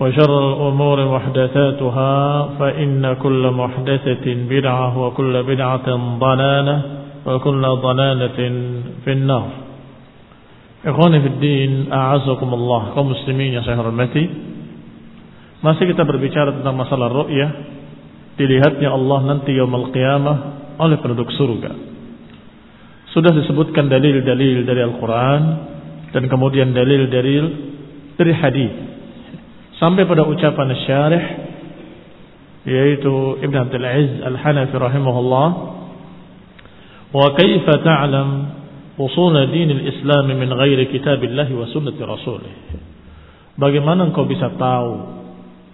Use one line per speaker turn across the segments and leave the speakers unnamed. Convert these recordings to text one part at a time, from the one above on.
وشر الأمور محدثاتها فإن كل محدثة بدعة وكل بدعة ضلالة وكل ضلالة في النار Ikhwani fi din, a'azakumullah, kaum muslimin yang saya hormati. Masih kita berbicara tentang masalah ru'yah, dilihatnya Allah nanti yaumul qiyamah oleh penduduk surga. Sudah disebutkan dalil-dalil dari Al-Quran dan kemudian dalil-dalil dari hadis sampai pada ucapan syarih yaitu Ibn Abdul Aziz Al-Hanafi rahimahullah wa kaifa ta'lam usul din al-Islam min ghairi kitabillah wa sunnati rasulih Bagaimana engkau bisa tahu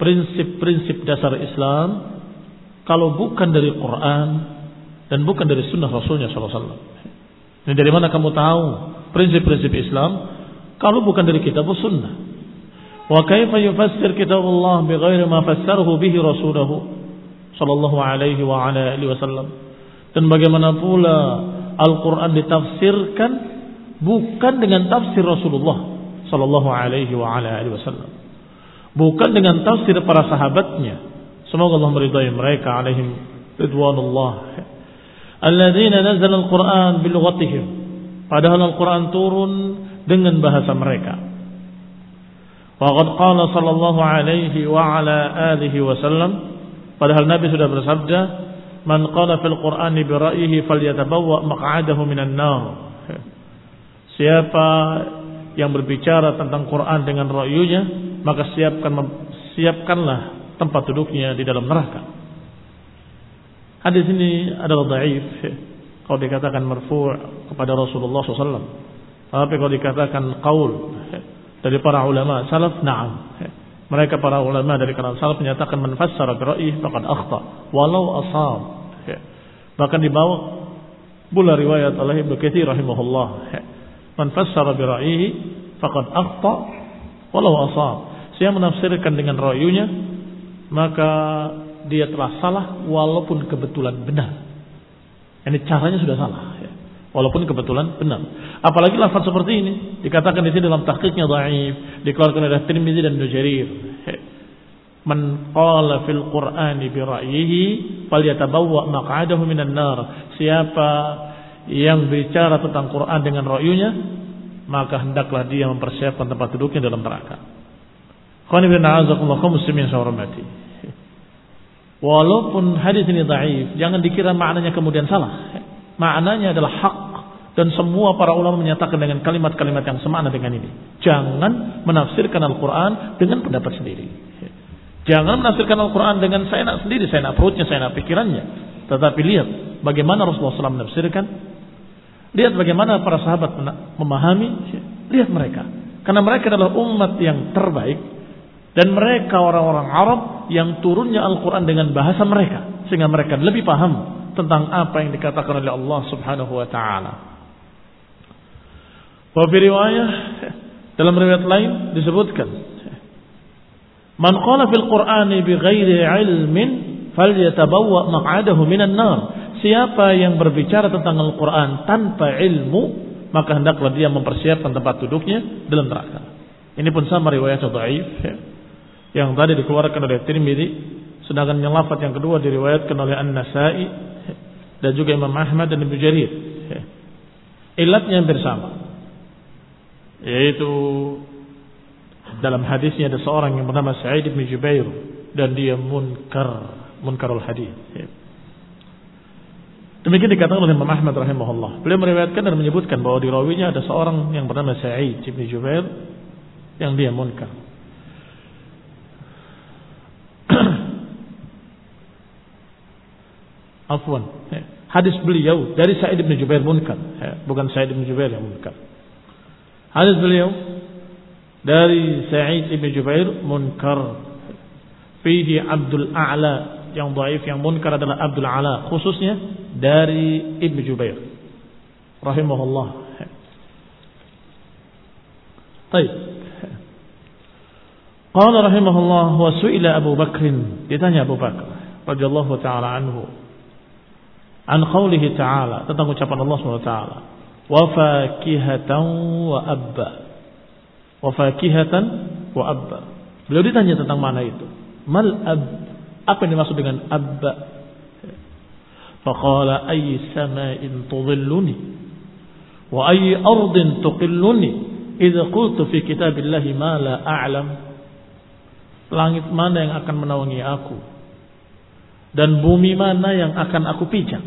prinsip-prinsip dasar Islam kalau bukan dari Quran dan bukan dari sunnah Rasulnya SAW. Ini dari mana kamu tahu prinsip-prinsip Islam kalau bukan dari kitab sunnah? Wa yufassir kitab Allah bighairi ma fassarahu bihi rasuluhu sallallahu alaihi wa ala alihi wasallam. Dan bagaimana pula Al-Qur'an ditafsirkan bukan dengan tafsir Rasulullah sallallahu alaihi wa ala alihi wasallam. Bukan dengan tafsir para sahabatnya. Semoga Allah meridai mereka alaihim ridwanullah. Alladzina nazzala al-Qur'an bilughatihim. Padahal Al-Qur'an turun dengan bahasa mereka. Waqad qala sallallahu alaihi wa ala alihi wasallam padahal Nabi sudah bersabda man qala fil Qur'ani bi ra'yihi falyatabawwa maq'adahu minan nar. Siapa yang berbicara tentang Quran dengan ra'yunya maka siapkan siapkanlah tempat duduknya di dalam neraka. Hadis ini adalah dhaif kalau dikatakan marfu' kepada Rasulullah SAW. Tapi kalau dikatakan qaul dari para ulama salaf, na'am. Mereka para ulama dari kalangan salaf menyatakan man bi ra'yih faqad akhta walau asab. Bahkan dibawa pula riwayat oleh Ibnu Katsir rahimahullah. Man fassara bi ra'yihi faqad akhta walau asab. Saya menafsirkan dengan ra'yunya maka dia telah salah walaupun kebetulan benar. Ini caranya sudah salah. Walaupun kebetulan benar. Apalagi lafaz seperti ini dikatakan di sini dalam tahqiqnya dhaif, dikeluarkan oleh Tirmizi dan Nujarir. Man qala fil Qur'ani bi ra'yihi falyatabawwa maq'adahu minan nar. Siapa yang bicara tentang Quran dengan ra'yunya, maka hendaklah dia mempersiapkan tempat duduknya dalam neraka. Qani bin a'azakumullah. Walaupun hadis ini dhaif, jangan dikira maknanya kemudian salah. Maknanya adalah hak dan semua para ulama menyatakan dengan kalimat-kalimat yang semakna dengan ini. Jangan menafsirkan Al-Quran dengan pendapat sendiri. Jangan menafsirkan Al-Quran dengan saya nak sendiri, saya nak perutnya, saya nak pikirannya. Tetapi lihat bagaimana Rasulullah SAW menafsirkan. Lihat bagaimana para sahabat memahami. Lihat mereka. Karena mereka adalah umat yang terbaik. Dan mereka orang-orang Arab yang turunnya Al-Quran dengan bahasa mereka. Sehingga mereka lebih paham tentang apa yang dikatakan oleh Allah subhanahu wa ta'ala. Wabi riwayah, dalam riwayat lain disebutkan. Man qala fil Qur'ani bi ghairi ilmin falyatabawwa maq'adahu minan nar. Siapa yang berbicara tentang Al-Quran tanpa ilmu, maka hendaklah dia mempersiapkan tempat duduknya dalam neraka. Ini pun sama riwayat dhaif ya. yang tadi dikeluarkan oleh Tirmidzi, sedangkan yang lafaz yang kedua diriwayatkan oleh An-Nasa'i dan juga Imam Ahmad dan Ibnu Jarir. Ya. Ilatnya hampir sama. Yaitu dalam hadisnya ada seorang yang bernama Sa'id bin Jubair dan dia munkar, munkarul hadis. Demikian dikatakan oleh Imam Ahmad rahimahullah. Beliau meriwayatkan dan menyebutkan bahwa di rawinya ada seorang yang bernama Sa'id bin Jubair yang dia munkar. Afwan. Hadis beliau dari Sa'id bin Jubair munkar, bukan Sa'id bin Jubair yang munkar. Hadis beliau dari Sa'id bin Jubair munkar. Fihi Abdul A'la yang dhaif yang munkar adalah Abdul Ala khususnya dari Ibnu Jubair rahimahullah. Baik. Qala rahimahullah wa su'ila Abu Bakr ditanya Abu Bakar radhiyallahu taala anhu an qaulihi ta'ala tentang ucapan Allah Subhanahu wa taala wa fakihatan wa abba wa fakihatan wa abba beliau ditanya tentang mana itu mal ab apa yang dimaksud dengan abba? Faqala ayy sama'in tudhilluni wa ayy ardin tuqilluni idza qultu fi kitabillahi ma la a'lam. Langit mana yang akan menaungi aku? Dan bumi mana yang akan aku pijak?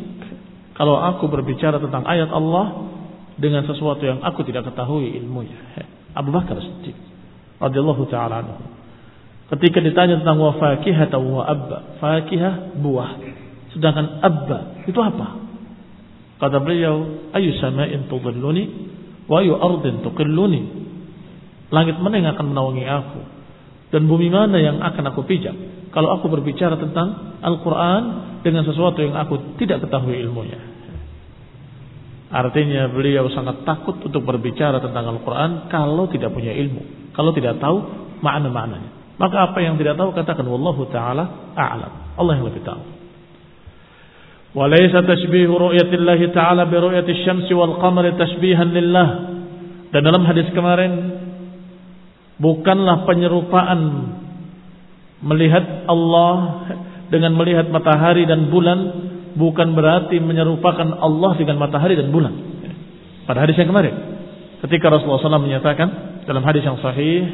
Kalau aku berbicara tentang ayat Allah dengan sesuatu yang aku tidak ketahui ilmunya. Abu Bakar Siddiq radhiyallahu taala anhu. Ketika ditanya tentang wa fakihah atau wa abba, fakihah buah. Sedangkan abba itu apa? Kata beliau, ayu sama'in tudilluni wa ayu ardin tuqilluni. Langit mana yang akan menaungi aku? Dan bumi mana yang akan aku pijak? Kalau aku berbicara tentang Al-Quran dengan sesuatu yang aku tidak ketahui ilmunya. Artinya beliau sangat takut untuk berbicara tentang Al-Quran kalau tidak punya ilmu. Kalau tidak tahu makna-maknanya. Maka apa yang tidak tahu katakan wallahu taala a'lam. Allah yang lebih tahu. Walaysa tashbihu ru'yatillahi ta'ala bi ru'yati syamsi wal qamari tashbihan lillah. Dan dalam hadis kemarin bukanlah penyerupaan melihat Allah dengan melihat matahari dan bulan bukan berarti menyerupakan Allah dengan matahari dan bulan. Pada hadis yang kemarin ketika Rasulullah SAW menyatakan dalam hadis yang sahih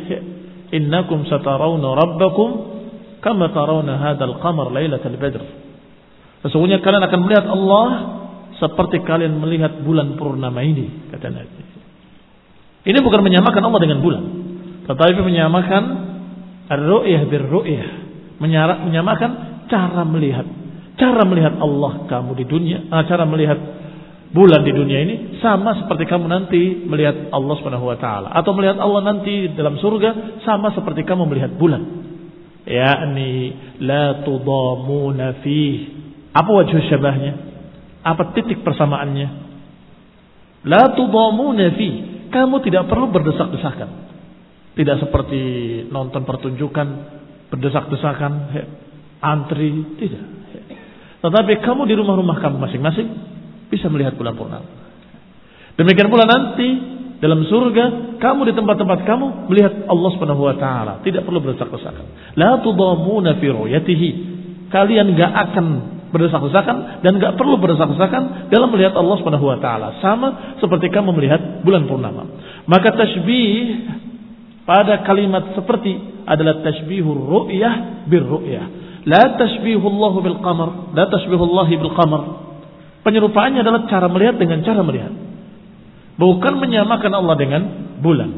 innakum satarawna rabbakum kama tarawna hadzal qamar lailatal badr. Sesungguhnya kalian akan melihat Allah seperti kalian melihat bulan purnama ini kata Nabi. Ini bukan menyamakan Allah dengan bulan, tetapi menyamakan ar-ru'yah bir-ru'yah, menyamakan cara melihat. Cara melihat Allah kamu di dunia, ah, cara melihat bulan di dunia ini sama seperti kamu nanti melihat Allah Subhanahu wa taala atau melihat Allah nanti dalam surga sama seperti kamu melihat bulan. Yakni la tudamuna fi. Apa wajah syabahnya? Apa titik persamaannya? La tudamuna fi. Kamu tidak perlu berdesak-desakan. Tidak seperti nonton pertunjukan berdesak-desakan, antri, tidak. Tetapi kamu di rumah-rumah kamu masing-masing bisa melihat bulan purnama. Demikian pula nanti dalam surga kamu di tempat-tempat kamu melihat Allah Subhanahu wa taala, tidak perlu berdesak-desakan. La tudamuna fi ru'yatihi. Kalian enggak akan berdesak-desakan dan enggak perlu berdesak-desakan dalam melihat Allah Subhanahu wa taala, sama seperti kamu melihat bulan purnama. Maka tasbih pada kalimat seperti adalah tasbihur ru'yah bir ru'yah. La tashbihullahu bil qamar, la tashbihullahi bil qamar. Penyerupaannya adalah cara melihat dengan cara melihat. Bukan menyamakan Allah dengan bulan.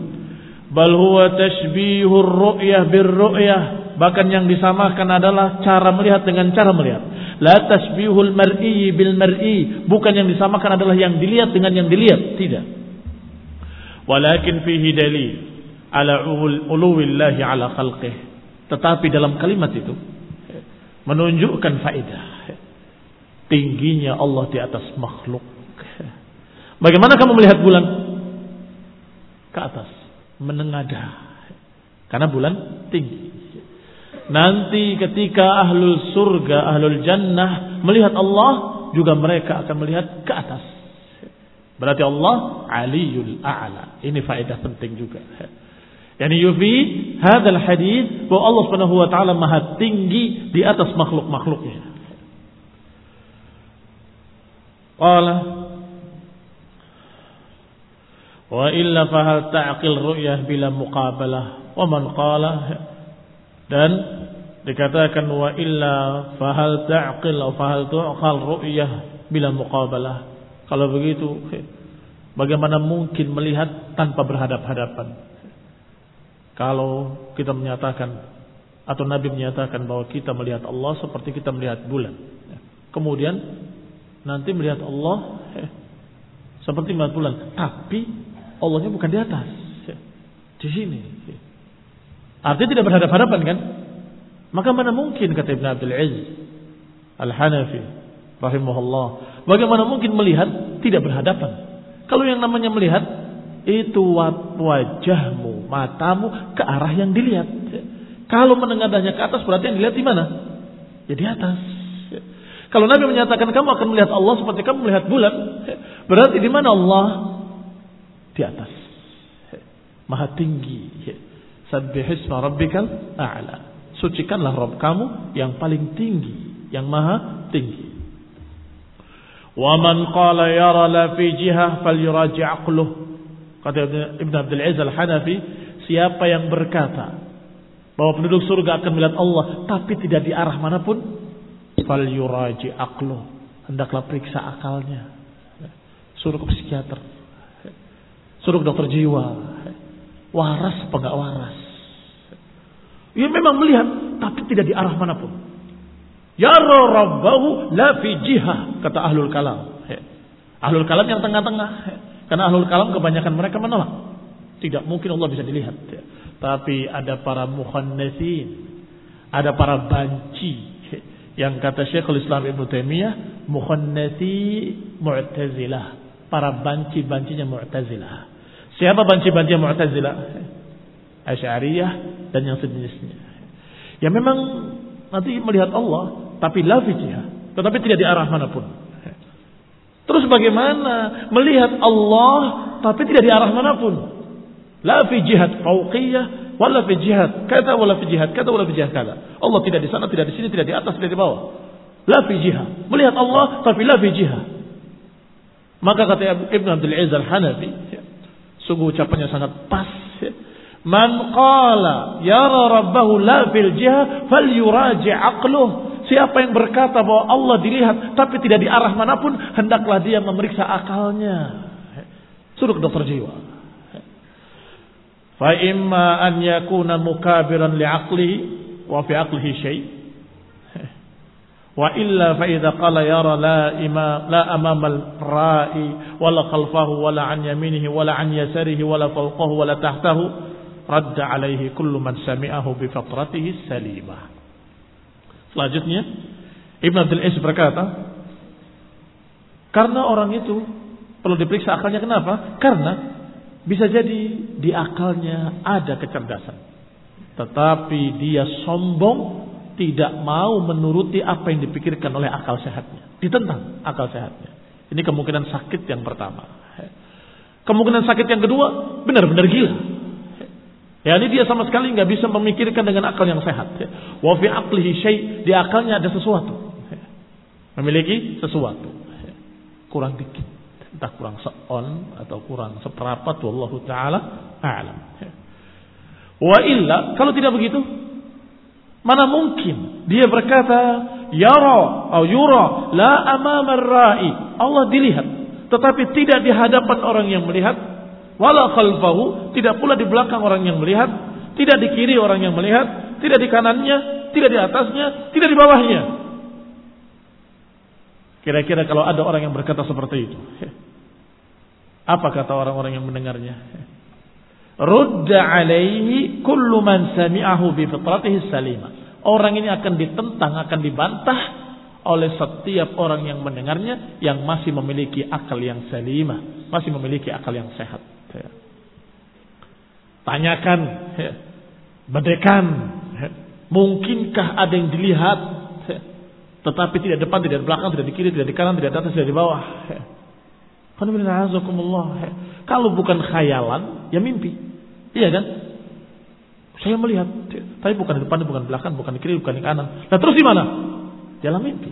Bal huwa tashbihur ru'yah bir ru'yah. Bahkan yang disamakan adalah cara melihat dengan cara melihat. La tasbihul mar'i bil mar'i. Bukan yang disamakan adalah yang dilihat dengan yang dilihat. Tidak. Walakin fihi dalil ala uluwillahi ala khalqih. Tetapi dalam kalimat itu menunjukkan faedah tingginya Allah di atas makhluk. Bagaimana kamu melihat bulan? Ke atas, menengadah. Karena bulan tinggi. Nanti ketika ahlul surga, ahlul jannah melihat Allah, juga mereka akan melihat ke atas. Berarti Allah aliyul a'la. Ini faedah penting juga. Yani yufi hadal hadis bahwa Allah Subhanahu wa taala maha tinggi di atas makhluk-makhluknya. Qala wa illa fahal ta'qil ru'yah bila muqabalah wa man qala dan dikatakan wa illa fahal ta'qil atau fahal tu'qal ru'yah bila muqabalah. Kalau begitu bagaimana mungkin melihat tanpa berhadap-hadapan? Kalau kita menyatakan atau Nabi menyatakan bahwa kita melihat Allah seperti kita melihat bulan. Kemudian nanti melihat Allah eh, seperti melihat bulan, tapi Allahnya bukan di atas, di sini. Artinya tidak berhadapan-hadapan kan? Maka mana mungkin kata Ibn Abdul Aziz Al-Hanafi rahimahullah, bagaimana mungkin melihat tidak berhadapan? Kalau yang namanya melihat itu wajahmu, matamu ke arah yang dilihat. Kalau menengadahnya ke atas berarti yang dilihat di mana? Ya di atas. Kalau Nabi menyatakan kamu akan melihat Allah seperti kamu melihat bulan, berarti di mana Allah? Di atas. Maha tinggi. Sabbihisma rabbikal a'la. Sucikanlah Rabb kamu yang paling tinggi, yang maha tinggi. Wa man qala yara la fi jihah. Kata Ibn Abdul Aziz Al-Hanafi, siapa yang berkata bahwa penduduk surga akan melihat Allah tapi tidak di arah mana pun, fal yuraji aqlu. Hendaklah periksa akalnya. Suruh ke psikiater. Suruh ke dokter jiwa. Waras apa enggak waras? Ia memang melihat tapi tidak di arah mana pun. Ya rabbahu la fi jihah kata ahlul kalam. Ahlul kalam yang tengah-tengah. Karena ahlul kalam kebanyakan mereka menolak. Tidak mungkin Allah bisa dilihat. Tapi ada para muhannasin. Ada para banci. Yang kata Syekhul Islam Ibn Taimiyah. Muhannasi mu'tazilah. Para banci-bancinya mu'tazilah. Siapa banci-banci mu'tazilah? Asy'ariyah dan yang sejenisnya. Ya memang nanti melihat Allah. Tapi la Tetapi tidak di arah mana pun. Terus bagaimana melihat Allah tapi tidak di arah mana pun? La fi jihad fauqiyah wala fi jihad kata wala fi jihad kata wala fi jihad kata. Allah tidak di sana, tidak di sini, tidak di atas, tidak di bawah. La fi jihad. Melihat Allah tapi la fi jihad. Maka kata Ibn Abdul Aziz Al-Hanafi, sungguh ucapannya sangat pas. Man qala yara rabbahu la fil jihad falyuraji aqluh Siapa yang berkata bahwa Allah dilihat tapi tidak di arah mana pun, hendaklah dia memeriksa akalnya. Suruh ke dokter jiwa. Fa imma an yakuna mukabiran li aqlihi wa fi aqlihi syai. Wa illa fa idza qala yara la ima la amama al-ra'i wala khalfahu wala an yaminihi wala an yasarihi wala fawqahu wala tahtahu radda alaihi kullu man sami'ahu bi fatratihi salimah. Selanjutnya, Ibn Abdul Is berkata, karena orang itu perlu diperiksa akalnya kenapa? Karena bisa jadi di akalnya ada kecerdasan. Tetapi dia sombong tidak mau menuruti apa yang dipikirkan oleh akal sehatnya. Ditentang akal sehatnya. Ini kemungkinan sakit yang pertama. Kemungkinan sakit yang kedua benar-benar gila. Ya ini dia sama sekali nggak bisa memikirkan dengan akal yang sehat. Wa fi aqlihi syai' di akalnya ada sesuatu. Memiliki sesuatu. Kurang dikit. Entah kurang seon atau kurang seperapat wallahu taala a'lam. Wa illa kalau tidak begitu mana mungkin dia berkata yara atau yura la amama rai Allah dilihat tetapi tidak di hadapan orang yang melihat Wala khalfahu, tidak pula di belakang orang yang melihat, tidak di kiri orang yang melihat, tidak di kanannya, tidak di atasnya, tidak di bawahnya. Kira-kira kalau ada orang yang berkata seperti itu, apa kata orang-orang yang mendengarnya? Rudda alaihi kullu man sami'ahu bi fitratihi salima. Orang ini akan ditentang, akan dibantah oleh setiap orang yang mendengarnya yang masih memiliki akal yang salimah, masih memiliki akal yang sehat. Tanyakan, bedekan, mungkinkah ada yang dilihat tetapi tidak depan, tidak belakang, tidak di kiri, tidak di kanan, tidak di atas, tidak di bawah. Kalau bukan khayalan, ya mimpi. Iya kan? Saya melihat, tapi bukan di depan, bukan di belakang, bukan di kiri, bukan di kanan. Nah terus di mana? Dalam mimpi.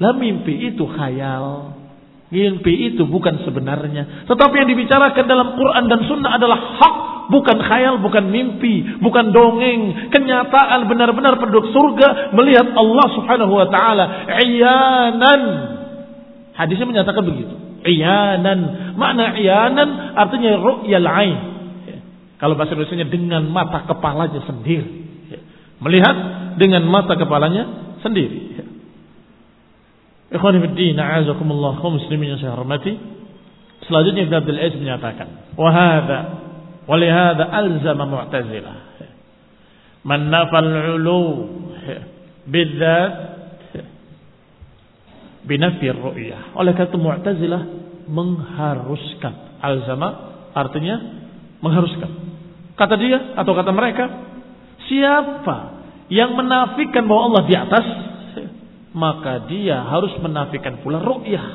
Lah mimpi itu khayal. Mimpi itu bukan sebenarnya. Tetapi yang dibicarakan dalam Quran dan Sunnah adalah hak. Bukan khayal, bukan mimpi, bukan dongeng. Kenyataan benar-benar penduduk surga melihat Allah subhanahu wa ta'ala. Iyanan. Hadisnya menyatakan begitu. Iyanan. Makna iyanan artinya ru'yal ain. Kalau bahasa Indonesia dengan mata kepalanya sendiri. Melihat dengan mata kepalanya sendiri. Ikhwan Fiddin, a'azakumullah, kaum muslimin yang saya hormati. Selanjutnya Ibn Abdul Aziz menyatakan, wahada, walihada alzama mu'tazilah. Man nafal ulu bidzat binafir ru'yah. Oleh kata mu'tazilah mengharuskan. Alzama artinya mengharuskan. Kata dia atau kata mereka, siapa yang menafikan bahwa Allah di atas, maka dia harus menafikan pula ru'yah.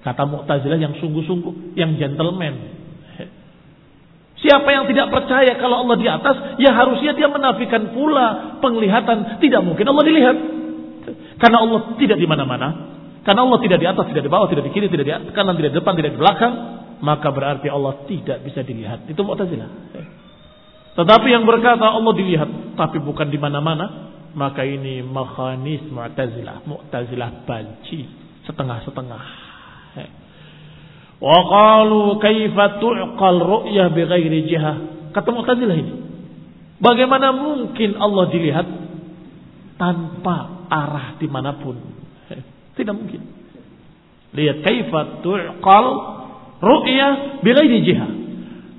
Kata Mu'tazilah yang sungguh-sungguh, yang gentleman. Siapa yang tidak percaya kalau Allah di atas, ya harusnya dia menafikan pula penglihatan. Tidak mungkin Allah dilihat. Karena Allah tidak di mana-mana. Karena Allah tidak di atas, tidak di bawah, tidak di kiri, tidak di kanan, tidak di depan, tidak di belakang. Maka berarti Allah tidak bisa dilihat. Itu Mu'tazilah. Tetapi yang berkata Allah dilihat, tapi bukan di mana-mana maka ini makhanis Mu'tazilah. Mu'tazilah banci setengah-setengah. Wa qalu kaifa tu'qal ru'yah bighairi jihah. Kata Mu'tazilah ini. Bagaimana mungkin Allah dilihat tanpa arah di mana pun? Tidak mungkin. Lihat kaifa tu'qal ru'yah bighairi jihah.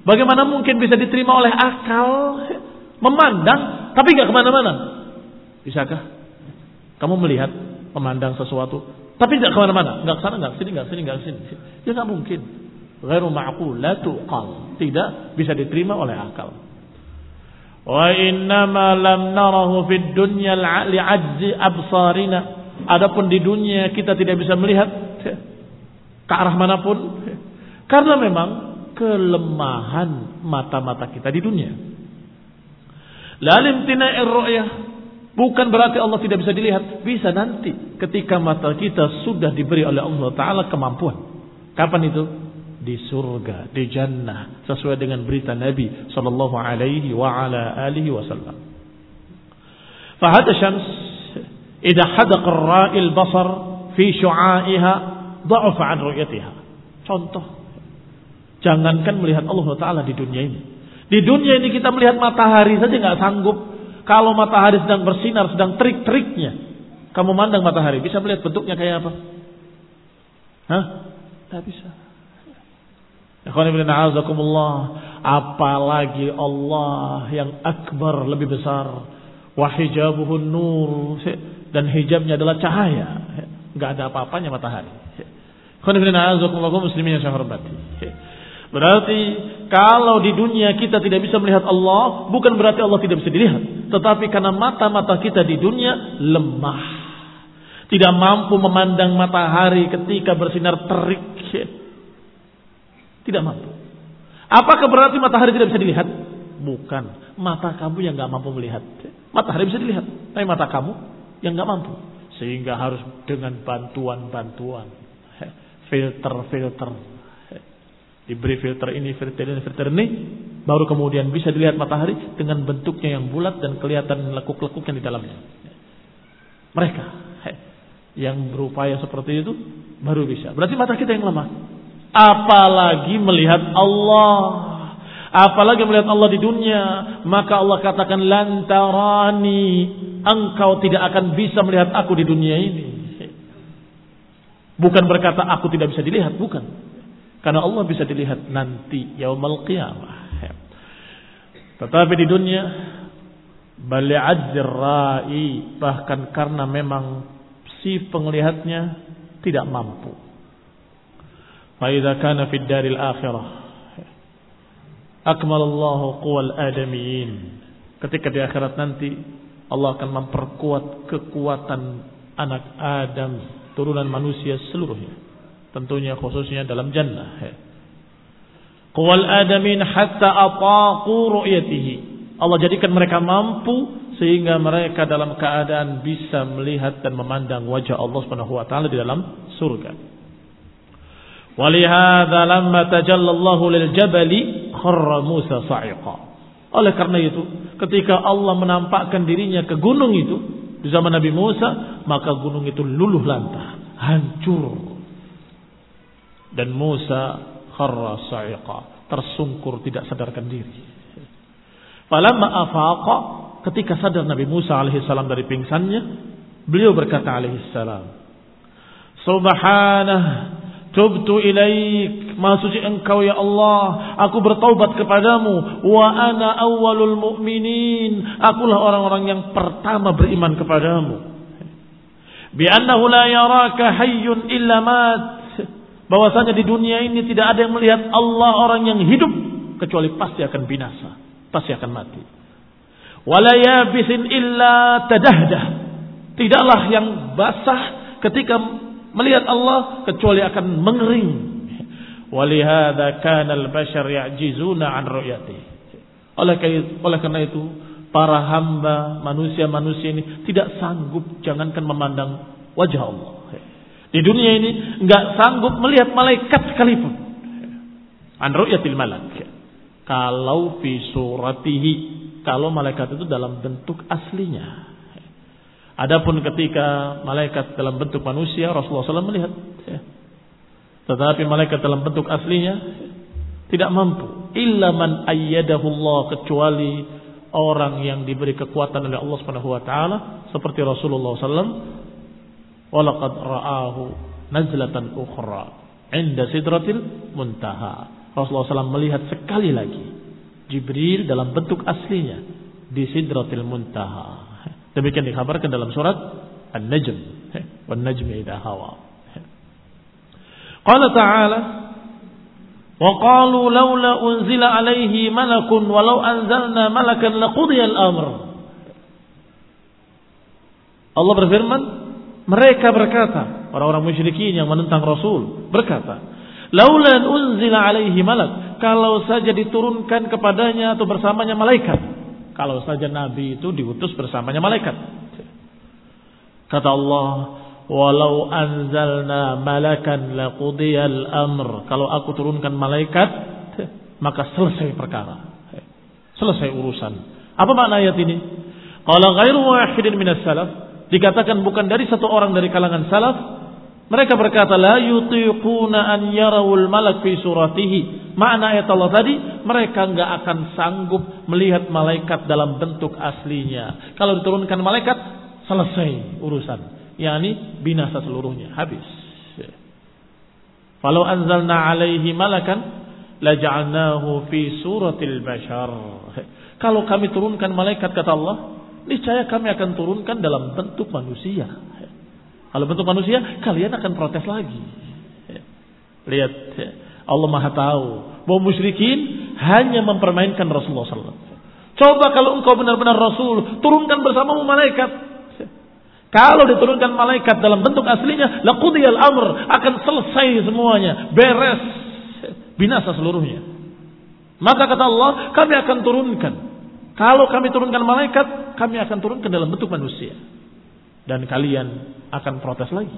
Bagaimana mungkin bisa diterima oleh akal memandang tapi nggak ke mana-mana? Bisakah kamu melihat, memandang sesuatu, tapi tidak ke mana-mana, nggak sana, nggak sini, nggak sini, nggak sini. Ya nggak mungkin. Ghairu ma'qulatu qal. Tidak bisa diterima oleh akal. Wa innama lam narahu fid dunya li'ajzi absarina. Adapun di dunia kita tidak bisa melihat ke arah mana pun karena memang kelemahan mata-mata kita di dunia. Lalim tina'ir ru'yah Bukan berarti Allah tidak bisa dilihat. Bisa nanti ketika mata kita sudah diberi oleh Allah Ta'ala kemampuan. Kapan itu? Di surga, di jannah. Sesuai dengan berita Nabi Sallallahu Alaihi wa ala alihi wasallam. Fahada syams. Ida hadaq ra'il basar fi syu'a'iha da'ufa an ru'yatiha. Contoh. Jangankan melihat Allah Ta'ala di dunia ini. Di dunia ini kita melihat matahari saja nggak sanggup kalau matahari sedang bersinar, sedang terik-teriknya, kamu mandang matahari, bisa melihat bentuknya kayak apa? Hah? Tidak bisa. Apalagi Allah yang akbar lebih besar. Wahijabuhun nur. Dan hijabnya adalah cahaya. Gak ada apa-apanya matahari. Berarti kalau di dunia kita tidak bisa melihat Allah, bukan berarti Allah tidak bisa dilihat. Tetapi karena mata-mata kita di dunia lemah. Tidak mampu memandang matahari ketika bersinar terik. Tidak mampu. Apakah berarti matahari tidak bisa dilihat? Bukan. Mata kamu yang gak mampu melihat. Matahari bisa dilihat. Tapi mata kamu yang gak mampu. Sehingga harus dengan bantuan-bantuan. Filter-filter diberi filter ini, filter ini, filter ini, baru kemudian bisa dilihat matahari dengan bentuknya yang bulat dan kelihatan lekuk-lekuk yang di dalamnya. Mereka yang berupaya seperti itu baru bisa. Berarti mata kita yang lemah. Apalagi melihat Allah. Apalagi melihat Allah di dunia. Maka Allah katakan lantarani. Engkau tidak akan bisa melihat aku di dunia ini. Bukan berkata aku tidak bisa dilihat, bukan. Karena Allah bisa dilihat nanti yaumal qiyamah. Tetapi di dunia bali'adzir ra'i bahkan karena memang si penglihatnya tidak mampu. Fa'idha kana fid daril akhirah akmalallahu quwal adamiyin. Ketika di akhirat nanti Allah akan memperkuat kekuatan anak Adam, turunan manusia seluruhnya. Tentunya khususnya dalam jannah. Quwal adamin hatta ataqu ru'yatihi. Allah jadikan mereka mampu sehingga mereka dalam keadaan bisa melihat dan memandang wajah Allah Subhanahu wa taala di dalam surga. Walihada lamma tajallallahu lil jabali kharra Musa sa'iqa. Oleh karena itu, ketika Allah menampakkan dirinya ke gunung itu di zaman Nabi Musa, maka gunung itu luluh lantah, hancur. Dan Musa kharra sa'iqa, tersungkur tidak sadarkan diri. Falamma afaqa, ketika sadar Nabi Musa alaihissalam dari pingsannya, beliau berkata alaihissalam, Subhanah, tubtu ilaik, suci engkau ya Allah, aku bertaubat kepadamu, wa ana awwalul mu'minin, akulah orang-orang yang pertama beriman kepadamu. Bi annahu la yaraka hayyun illa mat, bahwasanya di dunia ini tidak ada yang melihat Allah orang yang hidup kecuali pasti akan binasa, pasti akan mati. Wala yabisin illa tadahdah. Tidaklah yang basah ketika melihat Allah kecuali akan mengering. Walihada kana al-bashar ya'jizuna an ru'yati. Oleh oleh karena itu para hamba manusia-manusia ini tidak sanggup jangankan memandang wajah Allah. Di dunia ini enggak sanggup melihat malaikat sekalipun. An ru'yatil malak. Kalau fi suratihi, kalau malaikat itu dalam bentuk aslinya. Adapun ketika malaikat dalam bentuk manusia, Rasulullah SAW melihat. Tetapi malaikat dalam bentuk aslinya tidak mampu. Illa man ayyadahu Allah kecuali orang yang diberi kekuatan oleh Allah Subhanahu wa taala seperti Rasulullah SAW Walaqad ra'ahu nazlatan ukhra inda sidratil muntaha. Rasulullah SAW melihat sekali lagi Jibril dalam bentuk aslinya di sidratil muntaha. Demikian dikabarkan dalam surat An-Najm. Wan najmi idha hawa. Qala ta'ala wa qalu laula unzila alaihi malakun walau anzalna malakan laqudiya al-amr. Allah berfirman, mereka berkata, orang-orang musyrikin yang menentang Rasul berkata, "Laulan unzila alaihi malak." Kalau saja diturunkan kepadanya atau bersamanya malaikat. Kalau saja nabi itu diutus bersamanya malaikat. Kata Allah, "Walau anzalna malakan laqudiyal amr." Kalau aku turunkan malaikat, maka selesai perkara. Selesai urusan. Apa makna ayat ini? Qala ghairu wahidin minas salaf dikatakan bukan dari satu orang dari kalangan salaf. Mereka berkata la yutiquna an yarawul malak fi suratihi. Makna ayat Allah tadi mereka enggak akan sanggup melihat malaikat dalam bentuk aslinya. Kalau diturunkan malaikat selesai urusan. Yakni binasa seluruhnya habis. Kalau anzalna alaihi malakan laja'alnahu fi suratil bashar. Kalau kami turunkan malaikat kata Allah niscaya kami akan turunkan dalam bentuk manusia. Kalau bentuk manusia, kalian akan protes lagi. Lihat, Allah Maha tahu bahwa musyrikin hanya mempermainkan Rasulullah SAW. Coba kalau engkau benar-benar Rasul, turunkan bersamamu malaikat. Kalau diturunkan malaikat dalam bentuk aslinya, laqudiyal amr akan selesai semuanya, beres, binasa seluruhnya. Maka kata Allah, kami akan turunkan kalau kami turunkan malaikat, kami akan turunkan dalam bentuk manusia. Dan kalian akan protes lagi.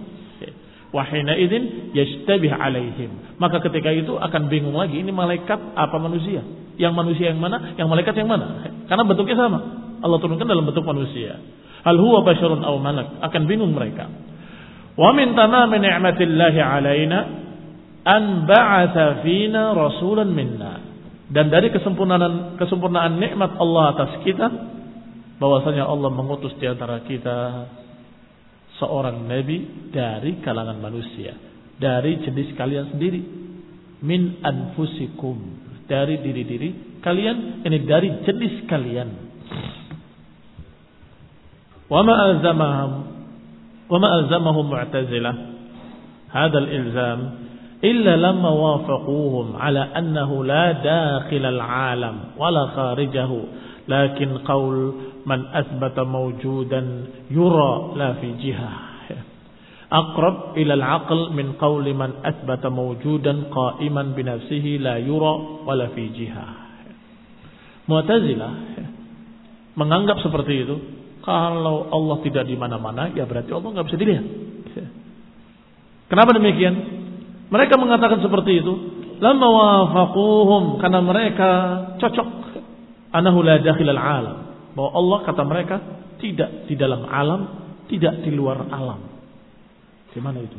Wahina idin yashtabih alaihim. Maka ketika itu akan bingung lagi. Ini malaikat apa manusia? Yang manusia yang mana? Yang malaikat yang mana? Karena bentuknya sama. Allah turunkan dalam bentuk manusia. Hal huwa basyarun aw malak. Akan bingung mereka. Wa min tamami ni'matillahi alaina an ba'atha fina rasulan minna dan dari kesempurnaan kesempurnaan nikmat Allah atas kita bahwasanya Allah mengutus di antara kita seorang nabi dari kalangan manusia, dari jenis kalian sendiri. Min anfusikum, dari diri-diri kalian, ini dari jenis kalian. Wa ma wa ma mu'tazilah. Hadzal ilzam illa lamma wafaquhum ala annahu la dakhilal alam wala kharijahu lakin qaul man asbata mawjudan yura la fi jihah aqrab ila al-aql min qauli man asbata mawjudan qa'iman bi nafsihi la yura wala fi jihah Mu'tazilah menganggap seperti itu. Kalau Allah tidak di mana-mana ya berarti Allah nggak bisa dilihat. Kenapa demikian? Mereka mengatakan seperti itu lama wafaquhum karena mereka cocok anahu la dakhil al alam bahwa Allah kata mereka tidak di dalam alam, tidak di luar alam. Di mana itu?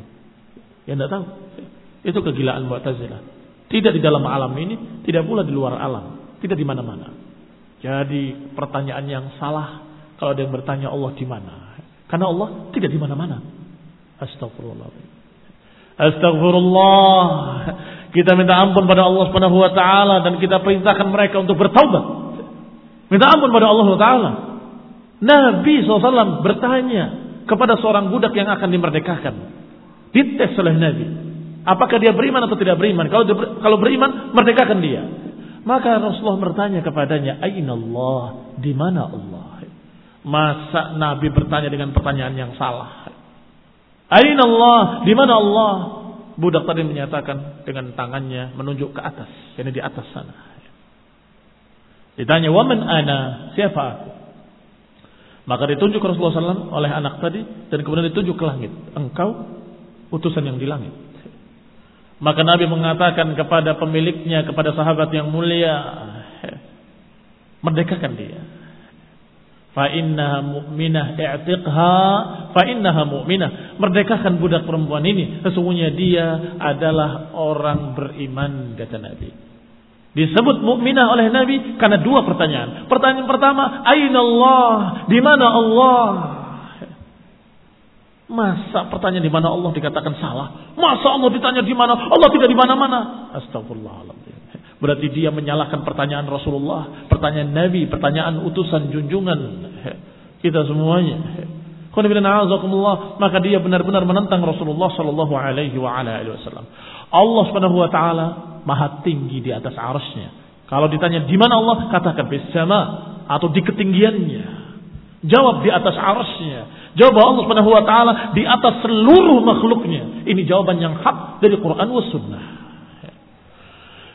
Ya tidak tahu. Itu kegilaan Mu'tazilah. Tidak di dalam alam ini, tidak pula di luar alam, tidak di mana-mana. Jadi pertanyaan yang salah kalau ada yang bertanya Allah di mana? Karena Allah tidak di mana-mana. Astagfirullah. Astagfirullah. Kita minta ampun pada Allah Subhanahu wa taala dan kita perintahkan mereka untuk bertaubat. Minta ampun pada Allah taala. Nabi SAW bertanya kepada seorang budak yang akan dimerdekakan. Dites oleh Nabi. Apakah dia beriman atau tidak beriman? Kalau kalau beriman, merdekakan dia. Maka Rasulullah bertanya kepadanya, Aina Allah? Di mana Allah? Masa Nabi bertanya dengan pertanyaan yang salah? Aina Allah? Di mana Allah? Budak tadi menyatakan dengan tangannya menunjuk ke atas, ini di atas sana. Ditanya, "Waman ana?" Siapa aku? Maka ditunjuk Rasulullah SAW oleh anak tadi dan kemudian ditunjuk ke langit. Engkau utusan yang di langit. Maka Nabi mengatakan kepada pemiliknya, kepada sahabat yang mulia, merdekakan dia. Fa innaha mu'minah i'tiqha fa innaha mu'minah. Merdekakan budak perempuan ini, sesungguhnya dia adalah orang beriman kata Nabi. Disebut mukminah oleh Nabi karena dua pertanyaan. Pertanyaan pertama, Aina Allah? Di mana Allah? Masa pertanyaan di mana Allah dikatakan salah? Masa Allah ditanya di mana? Allah tidak di mana-mana. Astagfirullahaladzim. Berarti dia menyalahkan pertanyaan Rasulullah, pertanyaan Nabi, pertanyaan utusan junjungan kita semuanya. Maka dia benar-benar menentang Rasulullah Sallallahu Alaihi Wasallam. Allah Subhanahu Wa Taala maha tinggi di atas arasnya. Kalau ditanya di mana Allah, katakan bersama atau di ketinggiannya. Jawab di atas arasnya. Jawab Allah Subhanahu Wa Taala di atas seluruh makhluknya. Ini jawaban yang hak dari Quran was Sunnah.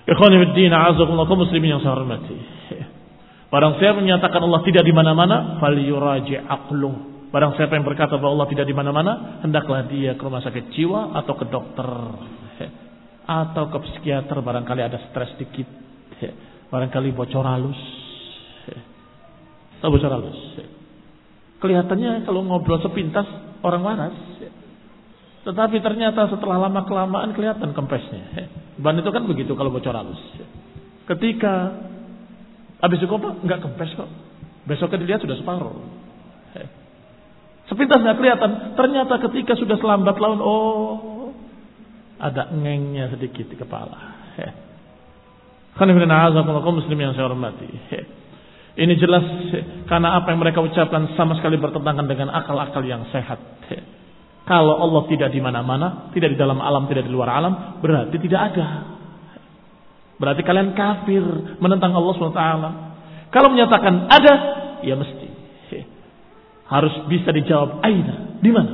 Ikhwan fillah, azakumullah muslimin yang saya hormati. Barang siapa menyatakan Allah tidak di mana-mana, fal yuraji aqluh. Barang siapa yang berkata bahwa Allah tidak di mana-mana, hendaklah dia ke rumah sakit jiwa atau ke dokter atau ke psikiater barangkali ada stres dikit. Barangkali bocor halus. Tahu bocor halus? Kelihatannya kalau ngobrol sepintas orang waras. Tetapi ternyata setelah lama kelamaan kelihatan kempesnya. Ban itu kan begitu kalau bocor halus. Ketika Habis itu apa? Enggak kempes kok. Besoknya dilihat sudah separuh. Sepintas nggak kelihatan. Ternyata ketika sudah selambat laun, oh ada ngengnya sedikit di kepala. muslim yang saya hormati. Ini jelas karena apa yang mereka ucapkan sama sekali bertentangan dengan akal-akal yang sehat. Kalau Allah tidak di mana-mana, tidak di dalam alam, tidak di luar alam, berarti tidak ada. Berarti kalian kafir menentang Allah SWT. Kalau menyatakan ada, ya mesti. Harus bisa dijawab aina. Di mana?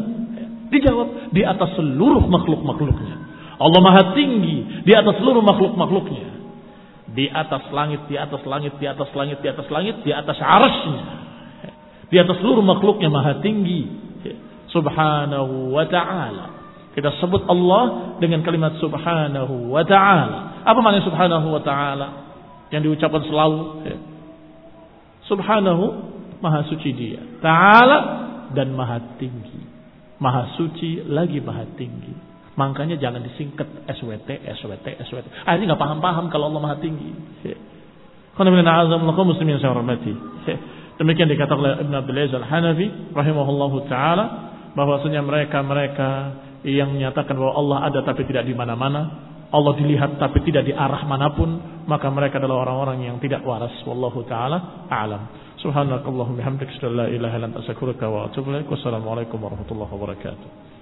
Dijawab di atas seluruh makhluk-makhluknya. Allah maha tinggi di atas seluruh makhluk-makhluknya. Di atas langit, di atas langit, di atas langit, di atas langit, di atas arasnya. Di atas seluruh makhluknya maha tinggi. Subhanahu wa ta'ala. Kita sebut Allah dengan kalimat subhanahu wa ta'ala. Apa makna subhanahu wa ta'ala? Yang diucapkan selalu. Ya. Subhanahu, maha suci dia. Ta'ala dan maha tinggi. Maha suci lagi maha tinggi. Makanya jangan disingkat SWT, SWT, SWT. Ini gak paham-paham kalau Allah maha tinggi. Ya. Ya. Demikian dikatakan oleh Ibn Abdul Aziz Al-Hanafi rahimahullahu taala bahwasanya mereka-mereka yang menyatakan bahwa Allah ada tapi tidak di mana-mana, Allah dilihat tapi tidak di arah mana pun, maka mereka adalah orang-orang yang tidak waras. Wallahu taala a'lam. Subhanakallahumma an la ilaha illa anta astaghfiruka wa atubu ilaik. Wassalamualaikum warahmatullahi wabarakatuh.